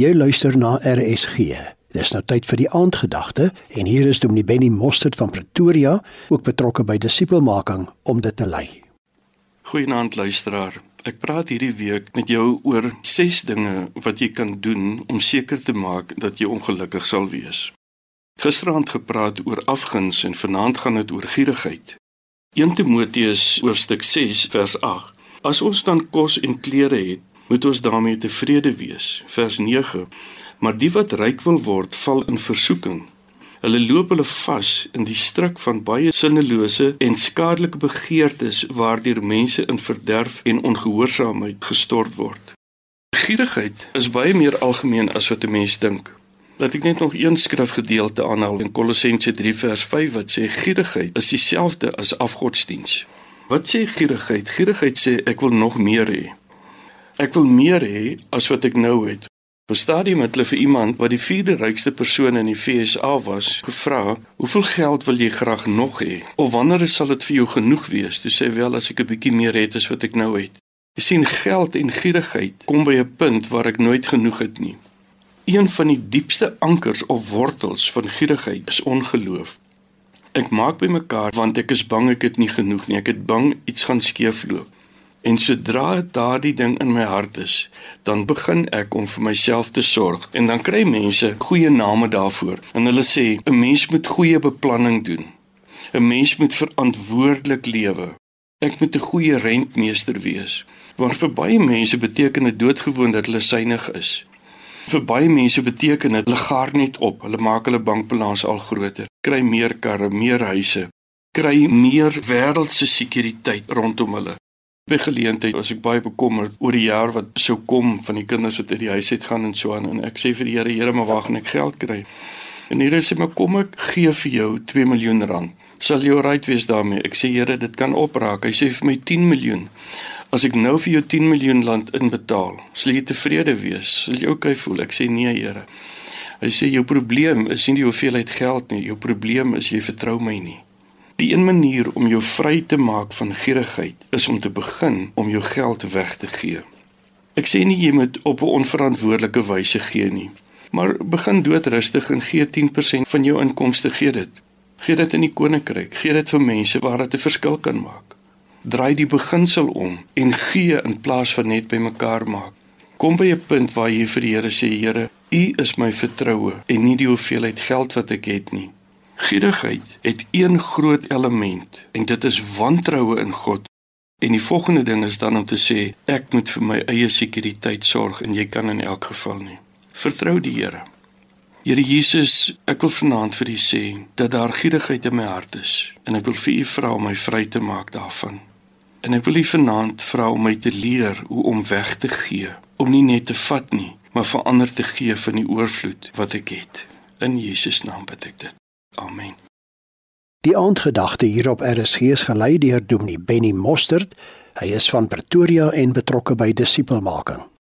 Jy luister na RSG. Dis nou tyd vir die aandgedagte en hier is Dominee Benny Mostert van Pretoria, ook betrokke by disipelmaking om dit te lei. Goeienaand luisteraar. Ek praat hierdie week met jou oor 6 dinge wat jy kan doen om seker te maak dat jy ongelukkig sal wees. Gisteraand gepraat oor afguns en vanaand gaan dit oor gierigheid. 1 Timoteus hoofstuk 6 vers 8. As ons dan kos en klere het, moet ons daarmee tevrede wees. Vers 9. Maar die wat ryk wil word, val in versoeking. Hulle loop hulle vas in die struik van baie sinnelose en skadelike begeertes waardeur mense in verderf en ongehoorsaamheid gestort word. Gierigheid is baie meer algemeen as wat 'n mens dink. Laat ek net nog een skrifgedeelte aanhaal in Kolossense 3 vers 5 wat sê gierigheid is dieselfde as afgodsdiens. Wat sê gierigheid? Gierigheid sê ek wil nog meer hê. Ek wil meer hê as wat ek nou het. Op 'n stadium het hulle vir iemand wat die vierde rykste persoon in die FSA was, gevra, "Hoeveel geld wil jy graag nog hê? Of wanneer sal dit vir jou genoeg wees?" Toe sê wel as ek 'n bietjie meer het as wat ek nou het. Jy sien geld en gierigheid kom by 'n punt waar ek nooit genoeg het nie. Een van die diepste ankers of wortels van gierigheid is ongeloof. Ek maak by mekaar want ek is bang ek het nie genoeg nie. Ek het bang iets gaan skeefloop. En sodra daardie ding in my hart is, dan begin ek om vir myself te sorg en dan kry mense goeie name daarvoor. En hulle sê 'n mens moet goeie beplanning doen. 'n Mens moet verantwoordelik lewe. Ek moet 'n goeie rentmeester wees. Want vir baie mense beteken dit doodgewoon dat hulle synig is. Vir baie mense beteken dit hulle gaar net op. Hulle maak hulle bankbalans al groter, kry meer karre, meer huise, kry meer wêreldse sekuriteit rondom hulle by geleentheid was ek baie bekommerd oor die jaar wat sou kom van die kinders wat uit die huis uit gaan en so aan en ek sê vir die Here Here maar wag en ek geld kry. En hier sê maar kom ek gee vir jou 2 miljoen rand. Sal jy reg wees daarmee? Ek sê Here dit kan opraak. Hy sê vir my 10 miljoen. As ek nou vir jou 10 miljoen rand inbetaal, sal jy tevrede wees? Sal jy oukei voel? Ek sê nee Here. Hy sê jou probleem is nie die hoeveelheid geld nie, jou probleem is jy vertrou my nie. Die een manier om jou vry te maak van gierigheid is om te begin om jou geld weg te gee. Ek sê nie jy moet op 'n onverantwoordelike wyse gee nie, maar begin doodrustig en gee 10% van jou inkomste gee dit. Gee dit in die koninkryk, gee dit vir mense waar dit 'n verskil kan maak. Draai die beginsel om en gee in plaas van net bymekaar maak. Kom by 'n punt waar jy vir die Here sê, Here, U is my vertroue en nie die hoeveelheid geld wat ek het nie. Gierigheid het een groot element en dit is wantroue in God. En die volgende ding is dan om te sê ek moet vir my eie sekuriteit sorg en jy kan in elk geval nie. Vertrou die Here. Here Jesus, ek wil vanaand vir U sê dat daar gierigheid in my hart is en ek wil vir U vra om my vry te maak daarvan. En ek wil U vanaand vra om my te leer hoe om weg te gee, om nie net te vat nie, maar verander te gee van die oorvloed wat ek het. In Jesus naam bid ek dit. Amen. Die aandgedagte hier op RSG is gelei deur Dominee Benny Mostert. Hy is van Pretoria en betrokke by disipelmaking.